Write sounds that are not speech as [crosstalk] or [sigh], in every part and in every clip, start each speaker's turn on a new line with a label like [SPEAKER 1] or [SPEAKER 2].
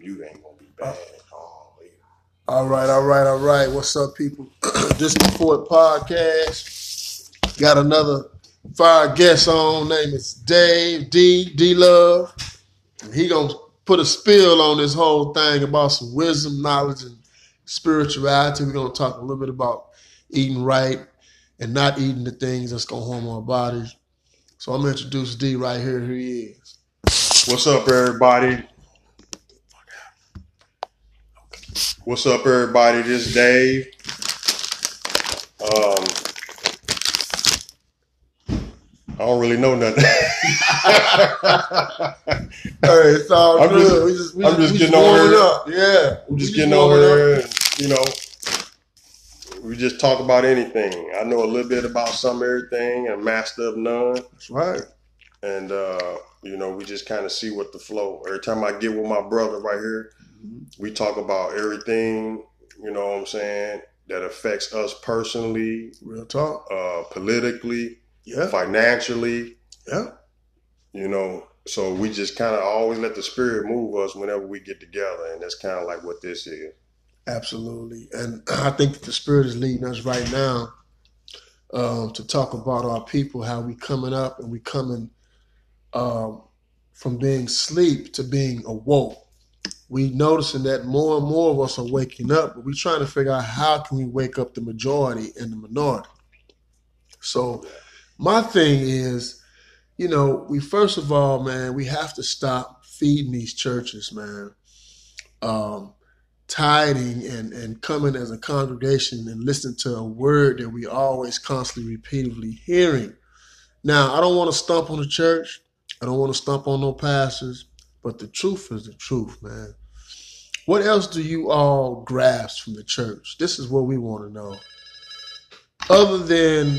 [SPEAKER 1] mute ain't gonna be oh. bad. Oh, yeah.
[SPEAKER 2] All right, all right, all right. What's up, people? [clears throat] this is Fort Podcast. Got another fire guest on. Name is Dave D D Love. He gonna put a spill on this whole thing about some wisdom, knowledge, and spirituality. We're gonna talk a little bit about eating right and not eating the things that's gonna harm our bodies. So I'm gonna introduce D right here. Who he is.
[SPEAKER 1] What's up, everybody? What's up, everybody? This is Dave. Um, I don't really know nothing. [laughs]
[SPEAKER 2] Hey, it's all
[SPEAKER 1] I'm
[SPEAKER 2] good.
[SPEAKER 1] just-
[SPEAKER 2] we just, we
[SPEAKER 1] I'm
[SPEAKER 2] just,
[SPEAKER 1] just getting over it.
[SPEAKER 2] up. Yeah,
[SPEAKER 1] I'm
[SPEAKER 2] we
[SPEAKER 1] just getting over and, you know. We just talk about anything. I know a little bit about some everything, and master of none.
[SPEAKER 2] That's right.
[SPEAKER 1] and uh, you know, we just kind of see what the flow. Every time I get with my brother right here, we talk about everything. You know what I'm saying that affects us personally,
[SPEAKER 2] Real talk.
[SPEAKER 1] uh, politically,
[SPEAKER 2] Yeah,
[SPEAKER 1] financially.
[SPEAKER 2] yeah.
[SPEAKER 1] You know, so we just kind of always let the spirit move us whenever we get together, and that's kind of like what this is.
[SPEAKER 2] Absolutely. And [clears throat] I think that the Spirit is leading us right now um, to talk about our people, how we coming up and we coming um, from being asleep to being awoke. We noticing that more and more of us are waking up, but we trying to figure out how can we wake up the majority and the minority. So my thing is, you know, we first of all, man, we have to stop feeding these churches, man. Um, tithing and, and coming as a congregation and listening to a word that we always constantly repeatedly hearing. Now, I don't want to stump on the church. I don't want to stump on no pastors, but the truth is the truth, man. What else do you all grasp from the church? This is what we want to know. Other than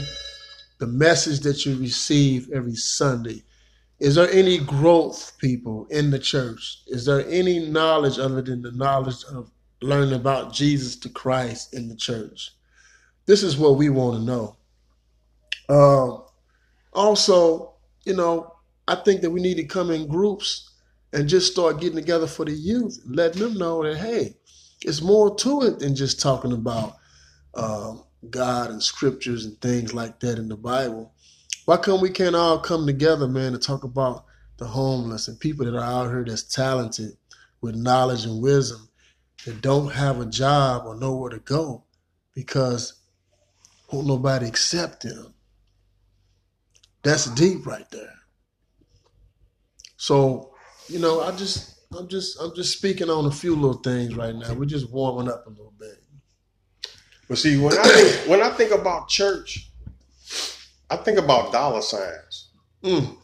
[SPEAKER 2] the message that you receive every Sunday, is there any growth, people, in the church? Is there any knowledge other than the knowledge of learning about Jesus to Christ in the church? This is what we want to know. Um, also, you know, I think that we need to come in groups and just start getting together for the youth, letting them know that, hey, it's more to it than just talking about um, God and scriptures and things like that in the Bible. Why come we can't all come together, man, to talk about the homeless and people that are out here that's talented with knowledge and wisdom that don't have a job or nowhere to go because won't nobody accept them. That's deep right there. So, you know, I just I'm just I'm just speaking on a few little things right now. We're just warming up a little bit.
[SPEAKER 1] But see, when I think, when I think about church, I think about dollar signs.
[SPEAKER 2] Mm.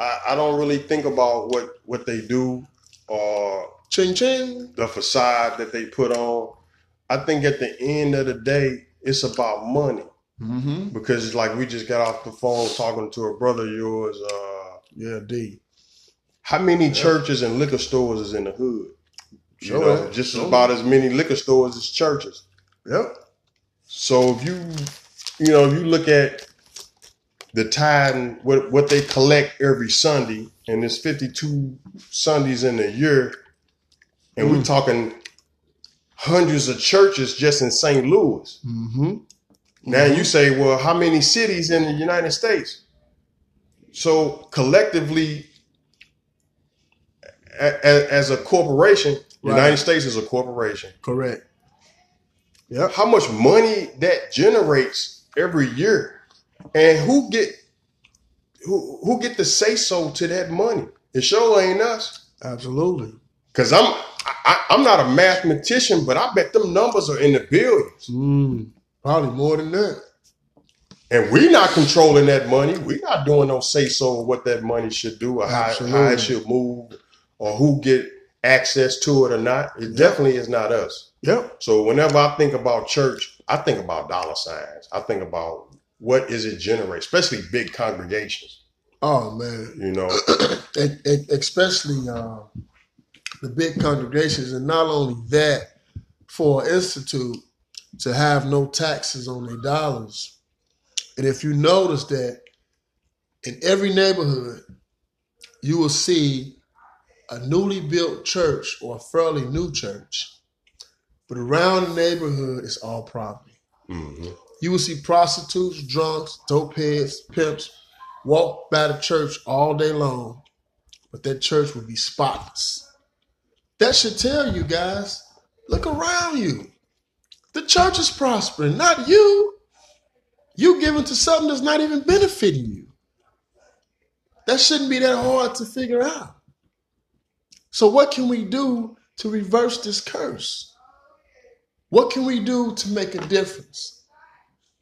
[SPEAKER 1] I, I don't really think about what what they do or
[SPEAKER 2] Ching ching.
[SPEAKER 1] the facade that they put on. I think at the end of the day, it's about money
[SPEAKER 2] Mm-hmm.
[SPEAKER 1] because it's like we just got off the phone talking to a brother of yours. Uh,
[SPEAKER 2] Yeah, D.
[SPEAKER 1] how many churches and liquor stores is in the hood? You
[SPEAKER 2] Sure
[SPEAKER 1] know,
[SPEAKER 2] is.
[SPEAKER 1] just
[SPEAKER 2] Sure.
[SPEAKER 1] about as many liquor stores as churches.
[SPEAKER 2] Yep.
[SPEAKER 1] So if you, you know, if you look at the and what what they collect every Sunday, and there's 52 Sundays in a year, and we're
[SPEAKER 2] Mm.
[SPEAKER 1] talking hundreds of churches just in St. Louis.
[SPEAKER 2] Mm-hmm.
[SPEAKER 1] Now you say, well, how many cities in the United States? So collectively, as a corporation,
[SPEAKER 2] Right.
[SPEAKER 1] United States is a corporation.
[SPEAKER 2] Correct. Yep.
[SPEAKER 1] how much money that generates every year and who get who who get to say so to that money it sure ain't us
[SPEAKER 2] Absolutely.
[SPEAKER 1] because i'm I, i'm not a mathematician but i bet them numbers are in the billions
[SPEAKER 2] Mm. Probably more than that.
[SPEAKER 1] and we're not controlling that money We're not doing no say so of what that money should do or how, how it should move or who get access to it or not it definitely is not us
[SPEAKER 2] Yep.
[SPEAKER 1] So whenever I think about church, I think about dollar signs. I think about what is it generate, especially big congregations.
[SPEAKER 2] Oh man.
[SPEAKER 1] You know, [clears throat]
[SPEAKER 2] E- e- especially uh, the big congregations, and not only that, for an institute to have no taxes on their dollars. And if you notice that in every neighborhood, you will see a newly built church or a fairly new church, but around the neighborhood it's all property.
[SPEAKER 1] hmm
[SPEAKER 2] You will see prostitutes, drunks, dope heads, pimps walk by the church all day long, but that church will be spotless. That should tell you guys look around you. The church is prospering, not you. You giving to something that's not even benefiting you. That shouldn't be that hard to figure out. So, what can we do to reverse this curse? What can we do to make a difference?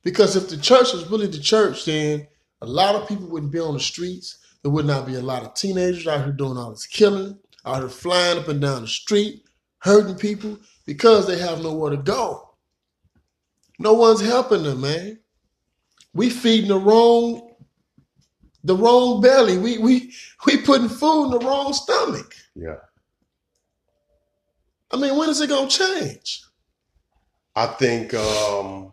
[SPEAKER 2] Because if the church was really the church, then a lot of people wouldn't be on the streets. There would not be a lot of teenagers out here doing all this killing, out here flying up and down the street, hurting people because they have nowhere to go. No one's helping them, man. We feeding the wrong, the wrong belly. We we we putting food in the wrong stomach.
[SPEAKER 1] Yeah.
[SPEAKER 2] I mean, when is it gonna change?
[SPEAKER 1] I think um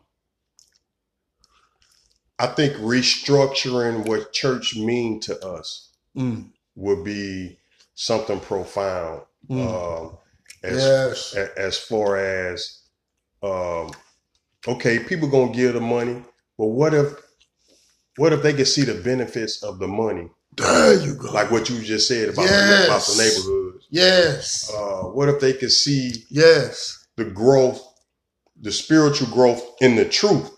[SPEAKER 1] I think restructuring what church mean to us
[SPEAKER 2] Mm,
[SPEAKER 1] would be something profound.
[SPEAKER 2] mm.
[SPEAKER 1] Um as
[SPEAKER 2] yes.
[SPEAKER 1] a- as far as um okay, people gonna give the money, but what if what if they could see the benefits of the money?
[SPEAKER 2] There you go.
[SPEAKER 1] Like what you just said about, the, about the
[SPEAKER 2] Yes.
[SPEAKER 1] neighborhoods.
[SPEAKER 2] yes.
[SPEAKER 1] Uh, what if they could see
[SPEAKER 2] Yes.
[SPEAKER 1] the growth, the spiritual growth in the truth?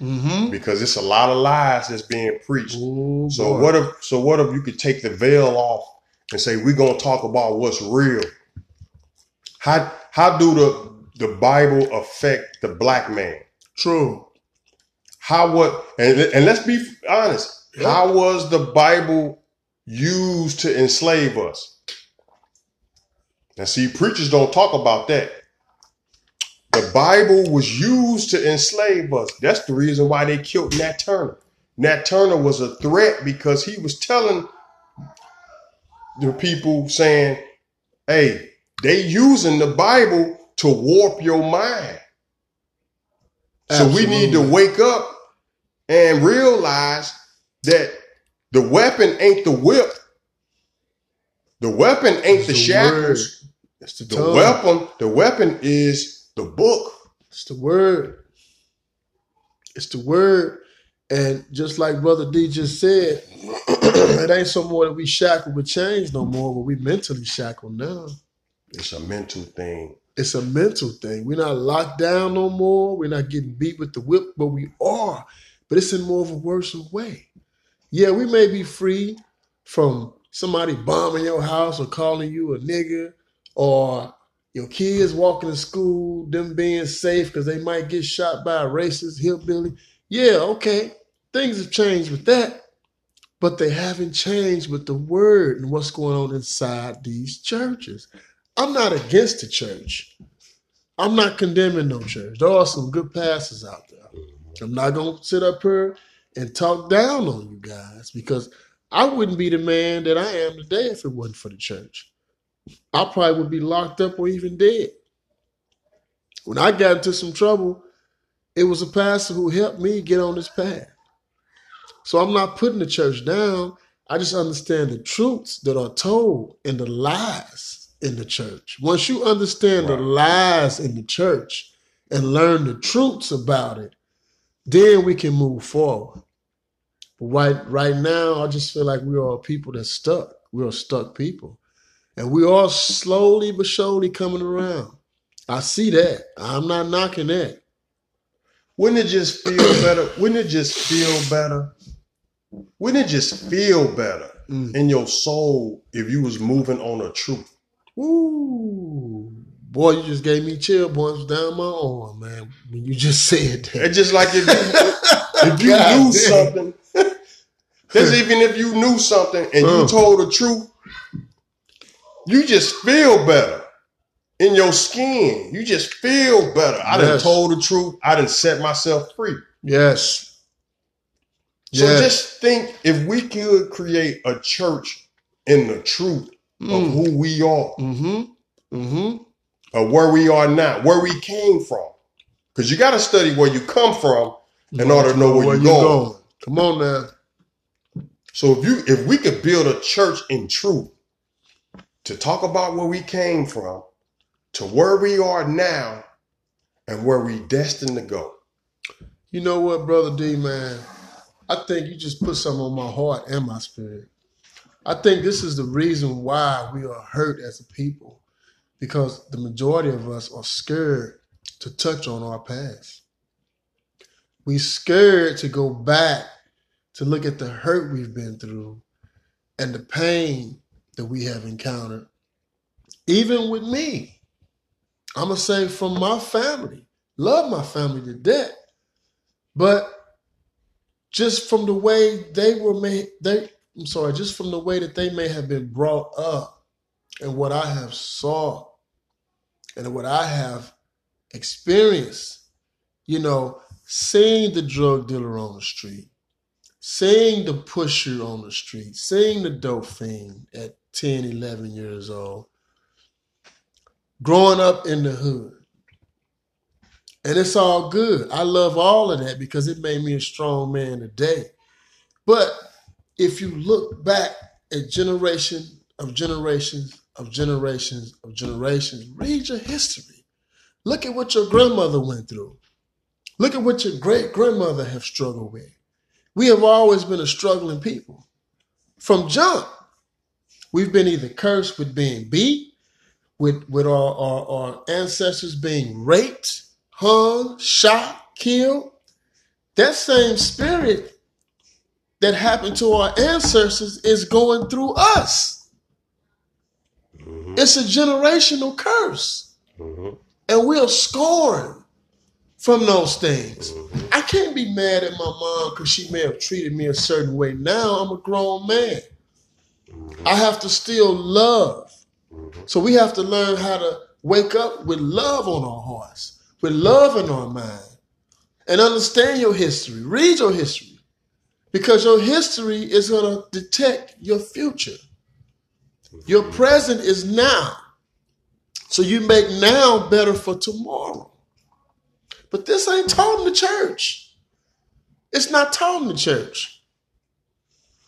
[SPEAKER 2] Mm-hmm.
[SPEAKER 1] Because it's a lot of lies that's being preached.
[SPEAKER 2] Ooh,
[SPEAKER 1] So
[SPEAKER 2] boy.
[SPEAKER 1] what if so what if you could take the veil off and say we're gonna talk about what's real? How how do the the Bible affect the black man?
[SPEAKER 2] True.
[SPEAKER 1] How what and, and let's be honest,
[SPEAKER 2] Yeah.
[SPEAKER 1] how was the Bible used to enslave us? Now see, preachers don't talk about that. The Bible was used to enslave us. That's the reason why they killed Nat Turner. Nat Turner was a threat because he was telling the people saying, hey, they using the Bible to warp your mind. So we need to wake up and realize that the weapon ain't the whip. The weapon ain't
[SPEAKER 2] It's
[SPEAKER 1] the,
[SPEAKER 2] the
[SPEAKER 1] shackles.
[SPEAKER 2] It's the,
[SPEAKER 1] The weapon, the weapon is the book.
[SPEAKER 2] It's the word. It's the word. And just like Brother D just said, [clears throat] it ain't so more that we shackled with chains no more, but we mentally shackled now.
[SPEAKER 1] It's a mental thing.
[SPEAKER 2] It's a mental thing. We're not locked down no more. We're not getting beat with the whip, but we are. But it's in more of a worse way. Yeah, we may be free from somebody bombing your house or calling you a nigger or your kids walking to school, them being safe because they might get shot by a racist hillbilly. Yeah, okay. Things have changed with that, but they haven't changed with the word and what's going on inside these churches. I'm not against the church. I'm not condemning no church. There are some good pastors out. I'm not going to sit up here and talk down on you guys because I wouldn't be the man that I am today if it wasn't for the church. I probably would be locked up or even dead. When I got into some trouble, it was a pastor who helped me get on this path. So I'm not putting the church down. I just understand the truths that are told and the lies in the church. Once you understand the lies in the church and learn the truths about it, then we can move forward. But right, right now, I just feel like we are people that's stuck. We're stuck people. And we are slowly but surely coming around. I see that. I'm not knocking that.
[SPEAKER 1] Wouldn't it just feel [coughs] better? Wouldn't it just feel better? Wouldn't it just feel better
[SPEAKER 2] Mm.
[SPEAKER 1] in your soul if you was moving on a truth?
[SPEAKER 2] Ooh. Boy, you just gave me chill points down my arm, man, when you just said that.
[SPEAKER 1] It's just like if you, [laughs] if you
[SPEAKER 2] God
[SPEAKER 1] knew
[SPEAKER 2] damn.
[SPEAKER 1] something, that's even if you knew something and you told the truth, you just feel better in your skin. You just feel better. I done
[SPEAKER 2] Yes.
[SPEAKER 1] told the truth. I done set myself free.
[SPEAKER 2] Yes.
[SPEAKER 1] So
[SPEAKER 2] Yes.
[SPEAKER 1] just think if we could create a church in the truth of
[SPEAKER 2] Mm.
[SPEAKER 1] who we are,
[SPEAKER 2] Mm-hmm. Mm-hmm.
[SPEAKER 1] Of where we are now, where we came from. Because you got to study where you come from in order to know where, you're going.
[SPEAKER 2] Come on now.
[SPEAKER 1] So if you if we could build a church in truth to talk about where we came from, to where we are now, and where we destined to go.
[SPEAKER 2] You know what, brother D, man? I think you just put something on my heart and my spirit. I think this is the reason why we are hurt as a people, because the majority of us are scared to touch on our past. We scared to go back to look at the hurt we've been through and the pain that we have encountered. Even with me, I'm gonna say from my family, love my family to death, but just from the way they were made, they I'm sorry, just from the way that they may have been brought up and what I have saw and what I have experienced, you know, seeing the drug dealer on the street, seeing the pusher on the street, seeing the dope fiend at 10, 11 years old, growing up in the hood. And it's all good. I love all of that because it made me a strong man today. But if you look back at generation of generations of generations of generations, read your history. Look at what your grandmother went through. Look at what your great grandmother have struggled with. We have always been a struggling people. From jump, we've been either cursed with being beat, with, with our, our, our ancestors being raped, hung, shot, killed. That same spirit that happened to our ancestors is going through us.
[SPEAKER 1] Mm-hmm.
[SPEAKER 2] It's a generational curse.
[SPEAKER 1] Mm-hmm.
[SPEAKER 2] And we're scorned from those things.
[SPEAKER 1] Mm-hmm.
[SPEAKER 2] I can't be mad at my mom because she may have treated me a certain way. Now I'm a grown man. I have to still love. So we have to learn how to wake up with love on our hearts, with love in our mind, and understand your history. Read your history. Because your history is going to detect your future. Your present is now. So you make now better for tomorrow. But this ain't taught in the church. It's not taught in the church.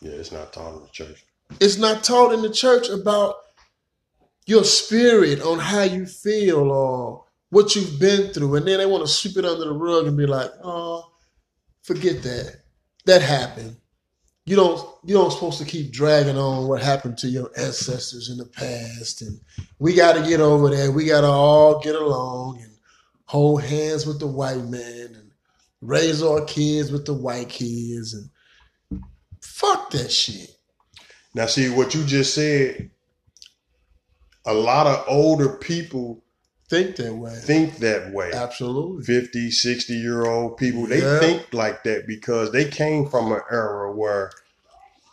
[SPEAKER 1] Yeah, it's not taught in the church.
[SPEAKER 2] It's not taught in the church about your spirit on how you feel or what you've been through. And then they want to sweep it under the rug and be like, oh, forget that. That happened. You don't you don't supposed to keep dragging on what happened to your ancestors in the past. And we gotta get over that. We gotta all get along and hold hands with the white man and raise our kids with the white kids and fuck that shit.
[SPEAKER 1] Now, see what you just said. A lot of older people
[SPEAKER 2] Think that way.
[SPEAKER 1] think that way.
[SPEAKER 2] Absolutely.
[SPEAKER 1] 50, 60 year old people, they
[SPEAKER 2] Yeah.
[SPEAKER 1] think like that because they came from an era where,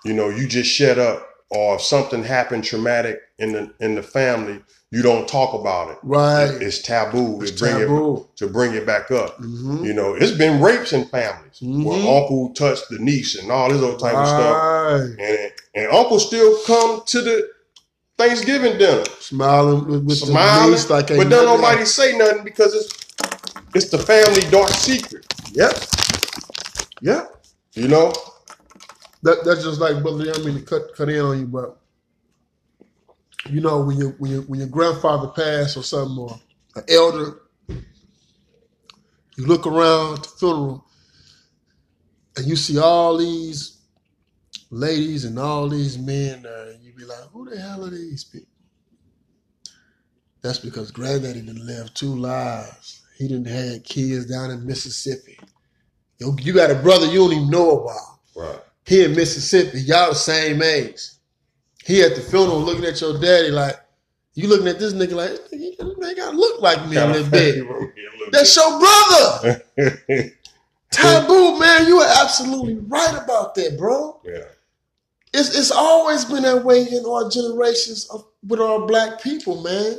[SPEAKER 1] you know, you just shut up or if something happened traumatic in the in the family, you don't talk about it.
[SPEAKER 2] Right.
[SPEAKER 1] It's taboo
[SPEAKER 2] It's
[SPEAKER 1] to bring
[SPEAKER 2] taboo.
[SPEAKER 1] it to bring it back up.
[SPEAKER 2] Mhm.
[SPEAKER 1] You know, it's been rapes in families where
[SPEAKER 2] Mhm.
[SPEAKER 1] uncle touched the niece and all this other type of stuff. And and uncle still come to the Thanksgiving dinner.
[SPEAKER 2] Smiling with, with
[SPEAKER 1] smiling,
[SPEAKER 2] the like
[SPEAKER 1] but don't nobody say nothing because it's it's the family dark secret.
[SPEAKER 2] Yep. Yep.
[SPEAKER 1] You know,
[SPEAKER 2] That that's just like brother. I mean to cut cut in on you, but you know when you when you when your grandfather passed or something or an elder, you look around at the funeral and you see all these ladies and all these men you be like, who the hell are these people? That's because granddaddy didn't live two lives. He didn't have kids down in Mississippi. You, you got a brother you don't even know about.
[SPEAKER 1] right?
[SPEAKER 2] He in Mississippi. Y'all the same age. He at the funeral looking at your daddy like, you looking at this nigga like, this nigga gotta look like me a little bit. [laughs] That's your brother. [laughs] Taboo, man. You are absolutely right about that, bro.
[SPEAKER 1] yeah.
[SPEAKER 2] It's it's always been that way in our generations of with our black people, man.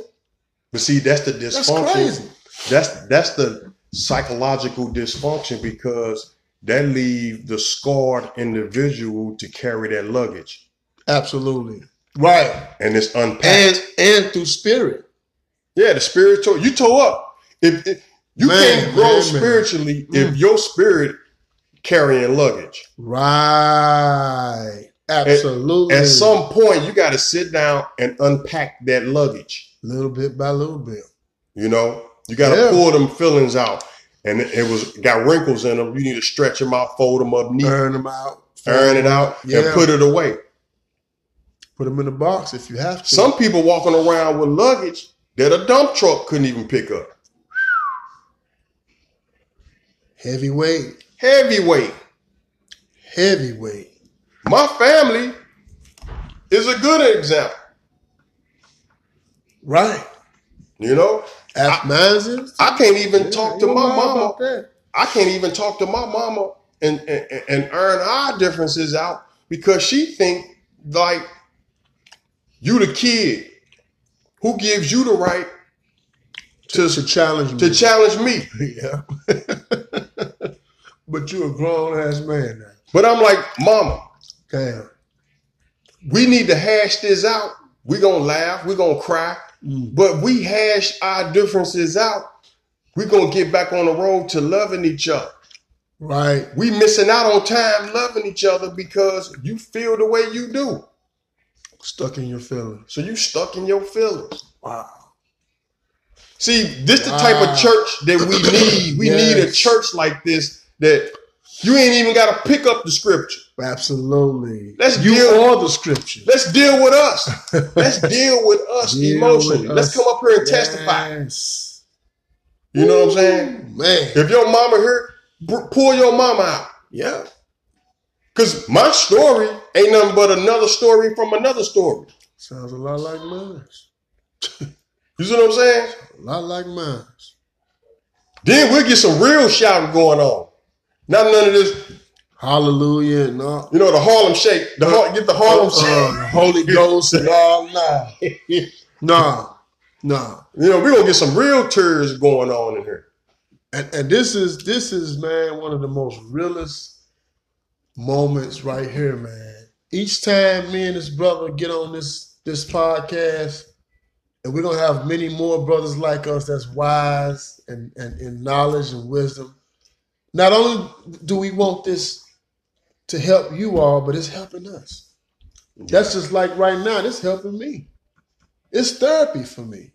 [SPEAKER 1] But see, that's the dysfunction.
[SPEAKER 2] That's crazy.
[SPEAKER 1] That's that's the psychological dysfunction because that leave the scarred individual to carry that luggage,
[SPEAKER 2] Absolutely. Right.
[SPEAKER 1] and it's unpacked.
[SPEAKER 2] And and through spirit.
[SPEAKER 1] yeah, the spiritual you toe up. If, if you
[SPEAKER 2] Man,
[SPEAKER 1] can't grow
[SPEAKER 2] man, man.
[SPEAKER 1] spiritually
[SPEAKER 2] Mm.
[SPEAKER 1] if your spirit carrying luggage.
[SPEAKER 2] Right. Absolutely.
[SPEAKER 1] At some point, you got to sit down and unpack that luggage.
[SPEAKER 2] little bit by little bit.
[SPEAKER 1] You know, you got to
[SPEAKER 2] Yeah.
[SPEAKER 1] pull them feelings out, and it, it was got wrinkles in them. You need to stretch them out, fold them up neat,
[SPEAKER 2] Burn them out.
[SPEAKER 1] iron it out,
[SPEAKER 2] Yeah.
[SPEAKER 1] and put it away.
[SPEAKER 2] Put them in the box if you have to.
[SPEAKER 1] Some people walking around with luggage that a dump truck couldn't even pick up.
[SPEAKER 2] heavyweight,
[SPEAKER 1] Heavyweight.
[SPEAKER 2] heavyweight.
[SPEAKER 1] My family is a good example.
[SPEAKER 2] Right.
[SPEAKER 1] You know,
[SPEAKER 2] Ask mine's.
[SPEAKER 1] I can't even
[SPEAKER 2] Yeah,
[SPEAKER 1] talk to my mama. I can't even talk to my mama and and, and earn our differences out because she think like you the kid who gives you the right to
[SPEAKER 2] To challenge me.
[SPEAKER 1] to challenge me. [laughs]
[SPEAKER 2] yeah. [laughs] but you a grown ass man now.
[SPEAKER 1] But I'm like, mama,
[SPEAKER 2] Damn.
[SPEAKER 1] we need to hash this out. we gonna laugh, we gonna cry,
[SPEAKER 2] Mm.
[SPEAKER 1] but we hash our differences out. we gonna get back on the road to loving each other.
[SPEAKER 2] Right.
[SPEAKER 1] We missing out on time loving each other because you feel the way you do.
[SPEAKER 2] Stuck in your feelings.
[SPEAKER 1] So you stuck in your feelings.
[SPEAKER 2] Wow.
[SPEAKER 1] See, this the type of church that we need. We need a church like this that you ain't even got to pick up the scripture.
[SPEAKER 2] Absolutely.
[SPEAKER 1] Let's
[SPEAKER 2] you
[SPEAKER 1] deal-
[SPEAKER 2] are the scripture.
[SPEAKER 1] Let's deal with us. [laughs] Let's deal with us
[SPEAKER 2] Deal
[SPEAKER 1] emotionally.
[SPEAKER 2] with
[SPEAKER 1] Let's
[SPEAKER 2] us.
[SPEAKER 1] come up here and testify.
[SPEAKER 2] Yes.
[SPEAKER 1] You know what I'm saying?
[SPEAKER 2] Man.
[SPEAKER 1] If your mama here, pull your mama out.
[SPEAKER 2] Yeah.
[SPEAKER 1] Cause my story ain't nothing but another story from another story.
[SPEAKER 2] Sounds a lot like mine. [laughs]
[SPEAKER 1] You see what I'm saying?
[SPEAKER 2] A lot like mine.
[SPEAKER 1] Then we'll get some real shouting going on. Not none of this,
[SPEAKER 2] Hallelujah no.
[SPEAKER 1] you know, the Harlem Shake. The Har- get the Harlem Shake.
[SPEAKER 2] Uh, Holy Ghost [laughs] all. Nah. Nah. Nah.
[SPEAKER 1] You know, we're gonna get some real tears going on in here.
[SPEAKER 2] And, and this is this is man one of the most realest moments right here, man. Each time me and this brother get on this this podcast, and we're gonna have many more brothers like us that's wise and and in knowledge and wisdom. Not only do we want this to help you all, but it's helping us. That's just like right now, it's helping me. It's therapy for me.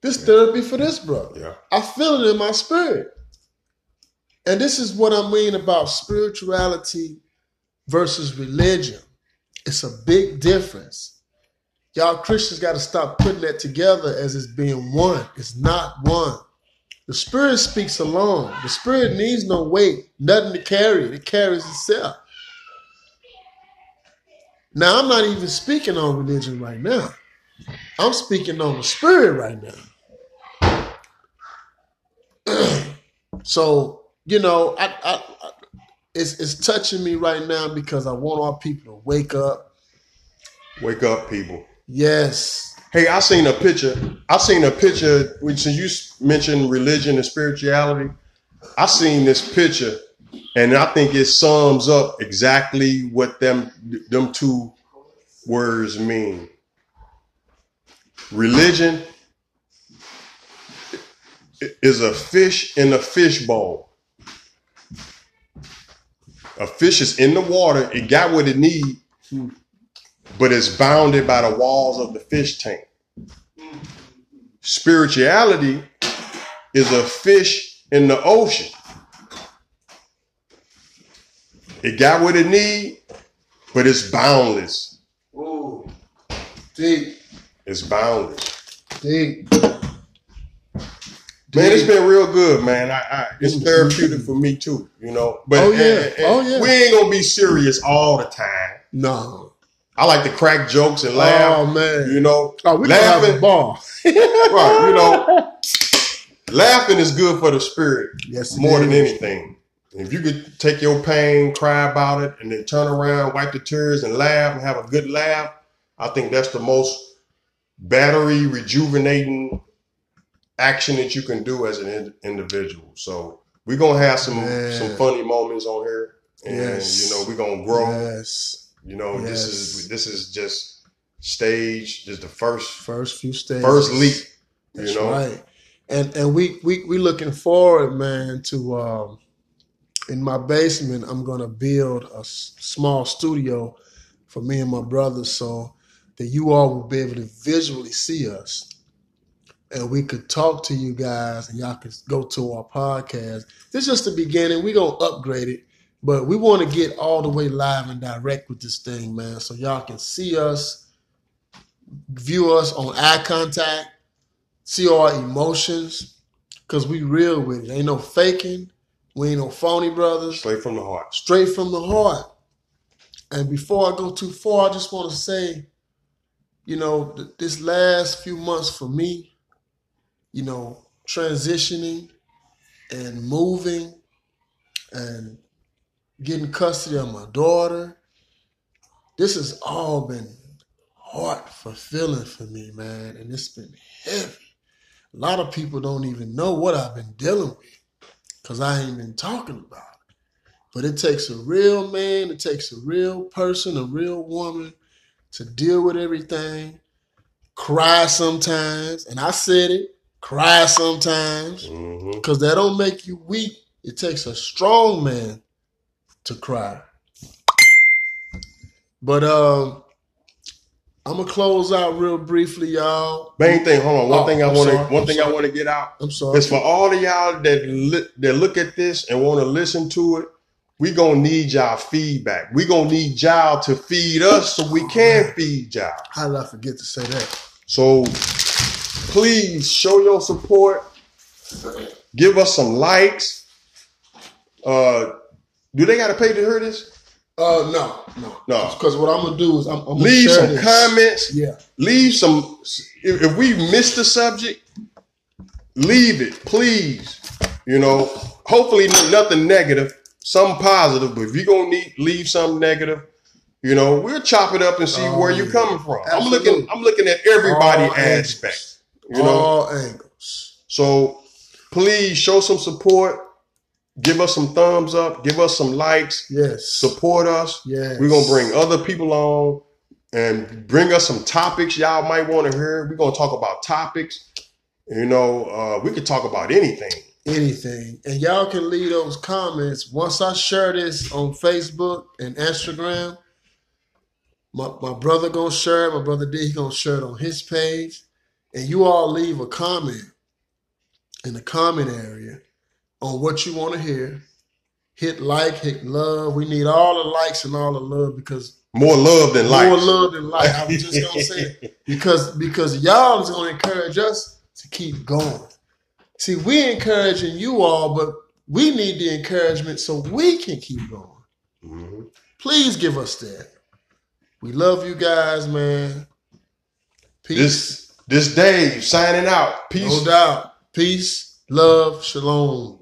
[SPEAKER 2] This therapy for this brother.
[SPEAKER 1] Yeah.
[SPEAKER 2] I feel it in my spirit. And this is what I mean about spirituality versus religion. It's a big difference. Y'all Christians got to stop putting that together as it's being one. It's not one. The spirit speaks alone. The spirit needs no weight, nothing to carry it. It carries itself. Now, I'm not even speaking on religion right now. I'm speaking on the spirit right now. [clears throat] so, you know, I, I, I it's it's touching me right now because I want our people to wake up.
[SPEAKER 1] Wake up, people.
[SPEAKER 2] Yes.
[SPEAKER 1] Hey, I seen a picture. I seen a picture which you mentioned religion and spirituality. I seen this picture, and I think it sums up exactly what them them two words mean. Religion is a fish in a fishbowl. A fish is in the water. It got what it need, but it's bounded by the walls of the fish tank. Spirituality is a fish in the ocean. It got what it need, but it's boundless.
[SPEAKER 2] Ooh. Deep.
[SPEAKER 1] It's boundless.
[SPEAKER 2] Deep.
[SPEAKER 1] Man, it's been real good, man. I, I it's mm-hmm. therapeutic for me too, you know. But
[SPEAKER 2] Oh, yeah.
[SPEAKER 1] and- and
[SPEAKER 2] Oh, yeah.
[SPEAKER 1] we ain't gonna be serious all the time.
[SPEAKER 2] No.
[SPEAKER 1] I like to crack jokes and laugh.
[SPEAKER 2] Oh man.
[SPEAKER 1] You know,
[SPEAKER 2] Oh, we gonna have a
[SPEAKER 1] laughing,
[SPEAKER 2] ball. [laughs]
[SPEAKER 1] right? You know, [laughs] laughing is good for the spirit
[SPEAKER 2] Yes,
[SPEAKER 1] more than anything. If you could take your pain, cry about it, and then turn around, wipe the tears, and laugh and have a good laugh, I think that's the most battery rejuvenating action that you can do as an in- individual. So we're gonna have some
[SPEAKER 2] Man.
[SPEAKER 1] some funny moments on here, and
[SPEAKER 2] Yes.
[SPEAKER 1] you know we're gonna grow.
[SPEAKER 2] Yes.
[SPEAKER 1] You know this is this is just stage, just the first
[SPEAKER 2] First few stages.
[SPEAKER 1] first leap. You
[SPEAKER 2] That's
[SPEAKER 1] know,
[SPEAKER 2] right. And and we we we looking forward, man, to um in my basement. I'm gonna build a s- small studio for me and my brothers so that you all will be able to visually see us and we could talk to you guys and y'all could go to our podcast. This is just the beginning. We're gonna upgrade it, but we want to get all the way live and direct with this thing, man. So y'all can see us, view us on eye contact, see our emotions, cause we real with it. Ain't no faking. We ain't no phony brothers.
[SPEAKER 1] Straight from the heart.
[SPEAKER 2] Straight from the heart. And before I go too far, I just want to say, you know, th- this last few months for me, you know, transitioning and moving and getting custody of my daughter, this has all been heart fulfilling for me, man. And it's been heavy. A lot of people don't even know what I've been dealing with because I ain't been talking about it. But it takes a real man, it takes a real person, a real woman to deal with everything, cry sometimes. And I said it, cry sometimes
[SPEAKER 1] mm-hmm.
[SPEAKER 2] because that don't make you weak. It takes a strong man to cry. But um, I'm gonna close out real briefly, y'all.
[SPEAKER 1] Main thing, hold on. One
[SPEAKER 2] Oh,
[SPEAKER 1] thing I want to, one
[SPEAKER 2] I'm
[SPEAKER 1] thing I want to get out
[SPEAKER 2] I'm sorry.
[SPEAKER 1] It's for all of y'all that li- that look at this and want to listen to it. We gonna need y'all feedback. We gonna need y'all to feed us so we can feed y'all.
[SPEAKER 2] How did I forget to say that?
[SPEAKER 1] So please show your support. Give us some likes. Uh, do they got to pay to hear this?
[SPEAKER 2] Uh, no, no,
[SPEAKER 1] No.
[SPEAKER 2] Because what I'm gonna do is I'm, I'm gonna
[SPEAKER 1] Leave
[SPEAKER 2] share
[SPEAKER 1] some
[SPEAKER 2] this.
[SPEAKER 1] comments.
[SPEAKER 2] Yeah,
[SPEAKER 1] Leave some. If, if we missed the subject, leave it, please. You know, hopefully nothing negative, some positive. But if you're gonna need, leave something negative, you know, we'll chop it up and see
[SPEAKER 2] Oh,
[SPEAKER 1] where you're coming from. I'm looking. I'm looking at everybody
[SPEAKER 2] All
[SPEAKER 1] aspect.
[SPEAKER 2] angles.
[SPEAKER 1] You know,
[SPEAKER 2] all angles.
[SPEAKER 1] so please show some support. Give us some thumbs up. Give us some likes.
[SPEAKER 2] Yes,
[SPEAKER 1] Support us.
[SPEAKER 2] yes.
[SPEAKER 1] We're gonna bring other people on and bring us some topics y'all might want to hear. We're gonna talk about topics. You know, uh, we could talk about anything.
[SPEAKER 2] anything. And y'all can leave those comments. Once I share this on Facebook and Instagram, my, my brother gonna share it, my brother D he gonna share it on his page. And you all leave a comment in the comment area on what you want to hear. Hit like, hit love. We need all the likes and all the love because
[SPEAKER 1] More love than like.
[SPEAKER 2] more
[SPEAKER 1] likes.
[SPEAKER 2] love than like. I was just gonna say it [laughs] because because y'all is gonna encourage us to keep going. See, we encouraging you all, but we need the encouragement so we can keep going.
[SPEAKER 1] Mhm.
[SPEAKER 2] Please give us that. We love you guys, man. Peace.
[SPEAKER 1] This this day signing out. Peace.
[SPEAKER 2] no doubt. Peace, love, shalom.